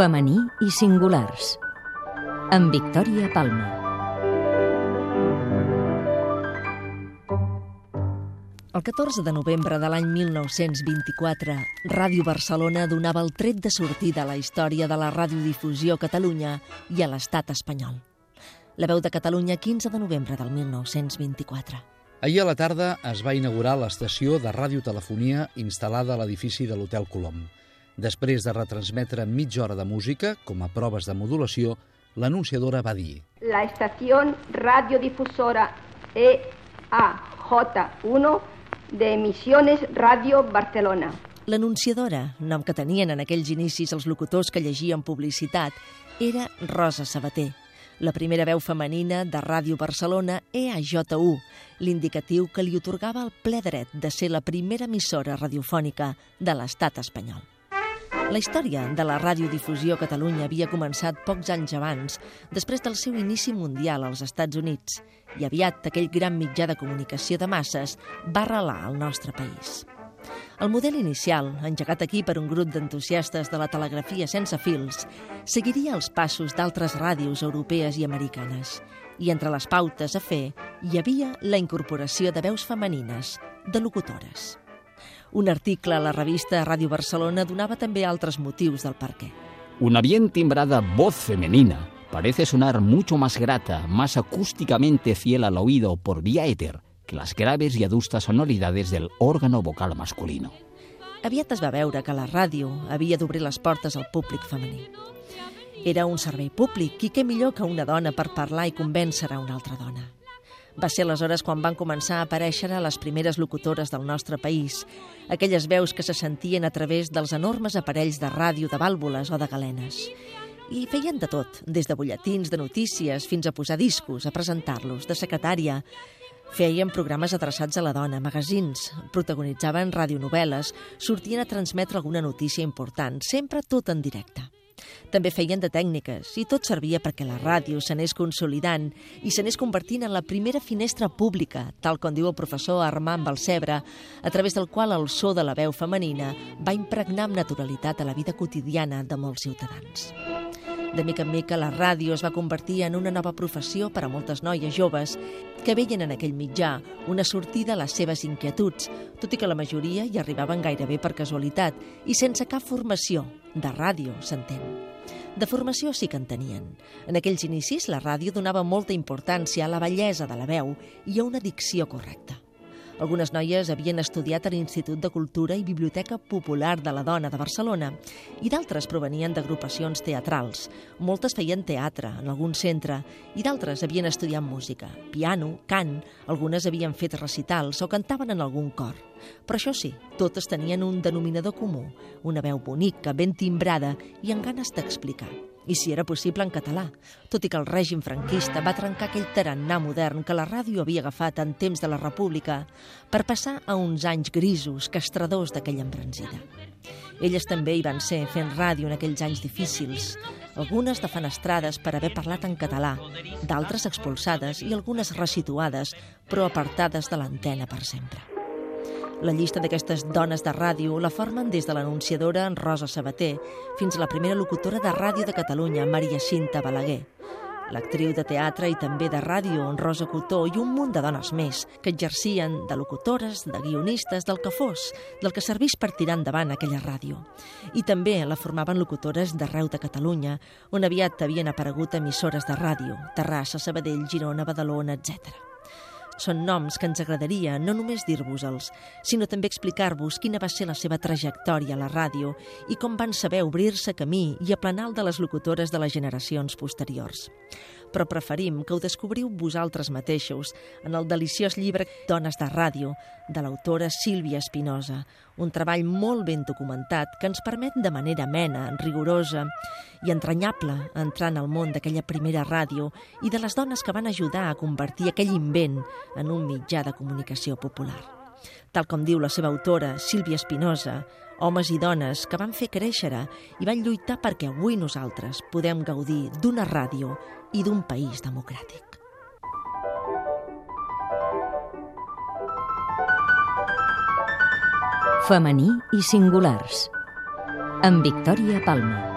Femení i singulars. Amb Victòria Palma. El 14 de novembre de l'any 1924, Ràdio Barcelona donava el tret de sortida a la història de la radiodifusió a Catalunya i a l'estat espanyol. La veu de Catalunya, 15 de novembre del 1924. Ahir a la tarda es va inaugurar l'estació de radiotelefonia instal·lada a l'edifici de l'Hotel Colom. Després de retransmetre mitja hora de música, com a proves de modulació, l'anunciadora va dir La estación radiodifusora EAJ1 de Emisiones Radio Barcelona. L'anunciadora, nom que tenien en aquells inicis els locutors que llegien publicitat, era Rosa Sabater, la primera veu femenina de Ràdio Barcelona EAJ1, l'indicatiu que li otorgava el ple dret de ser la primera emissora radiofònica de l'estat espanyol. La història de la radiodifusió a Catalunya havia començat pocs anys abans, després del seu inici mundial als Estats Units, i aviat aquell gran mitjà de comunicació de masses va arrelar al nostre país. El model inicial, engegat aquí per un grup d'entusiastes de la telegrafia sense fils, seguiria els passos d'altres ràdios europees i americanes. I entre les pautes a fer hi havia la incorporació de veus femenines, de locutores. Un article a la revista Ràdio Barcelona donava també altres motius del per què. Una bien timbrada voz femenina parece sonar mucho más grata, más acústicamente fiel al oído por vía éter que las graves y adustas sonoridades del órgano vocal masculino. Aviat es va veure que la ràdio havia d'obrir les portes al públic femení. Era un servei públic i què millor que una dona per parlar i convèncer a una altra dona. Va ser aleshores quan van començar a aparèixer les primeres locutores del nostre país, aquelles veus que se sentien a través dels enormes aparells de ràdio de vàlvules o de galenes. I feien de tot, des de butlletins de notícies fins a posar discos, a presentar-los, de secretària. Feien programes adreçats a la dona, magazins, protagonitzaven radionovel·les, sortien a transmetre alguna notícia important, sempre tot en directe. També feien de tècniques i tot servia perquè la ràdio s'anés consolidant i s'anés convertint en la primera finestra pública, tal com diu el professor Armand Balcebre, a través del qual el so de la veu femenina va impregnar amb naturalitat a la vida quotidiana de molts ciutadans. De mica en mica, la ràdio es va convertir en una nova professió per a moltes noies joves que veien en aquell mitjà una sortida a les seves inquietuds, tot i que la majoria hi arribaven gairebé per casualitat i sense cap formació, de ràdio, s'entén. De formació sí que en tenien. En aquells inicis, la ràdio donava molta importància a la bellesa de la veu i a una dicció correcta. Algunes noies havien estudiat a l'Institut de Cultura i Biblioteca Popular de la Dona de Barcelona i d'altres provenien d'agrupacions teatrals. Moltes feien teatre en algun centre i d'altres havien estudiat música, piano, cant, algunes havien fet recitals o cantaven en algun cor. Però això sí, totes tenien un denominador comú, una veu bonica, ben timbrada i amb ganes d'explicar i si era possible en català, tot i que el règim franquista va trencar aquell tarannà modern que la ràdio havia agafat en temps de la República per passar a uns anys grisos, castradors d'aquella embranzida. Elles també hi van ser fent ràdio en aquells anys difícils, algunes defenestrades per haver parlat en català, d'altres expulsades i algunes resituades, però apartades de l'antena per sempre. La llista d'aquestes dones de ràdio la formen des de l'anunciadora Rosa Sabater fins a la primera locutora de ràdio de Catalunya, Maria Cinta Balaguer. L'actriu de teatre i també de ràdio, Rosa Cotó, i un munt de dones més que exercien de locutores, de guionistes, del que fos, del que servís per tirar endavant aquella ràdio. I també la formaven locutores d'arreu de Catalunya, on aviat havien aparegut emissores de ràdio, Terrassa, Sabadell, Girona, Badalona, etc. Són noms que ens agradaria no només dir-vos-els, sinó també explicar-vos quina va ser la seva trajectòria a la ràdio i com van saber obrir-se camí i aplanar el de les locutores de les generacions posteriors però preferim que ho descobriu vosaltres mateixos en el deliciós llibre Dones de Ràdio, de l'autora Sílvia Espinosa, un treball molt ben documentat que ens permet de manera amena, rigorosa i entranyable entrar en el món d'aquella primera ràdio i de les dones que van ajudar a convertir aquell invent en un mitjà de comunicació popular. Tal com diu la seva autora, Sílvia Espinosa, homes i dones que van fer créixer i van lluitar perquè avui nosaltres podem gaudir d'una ràdio i d'un país democràtic. Femení i singulars amb Victòria Palma.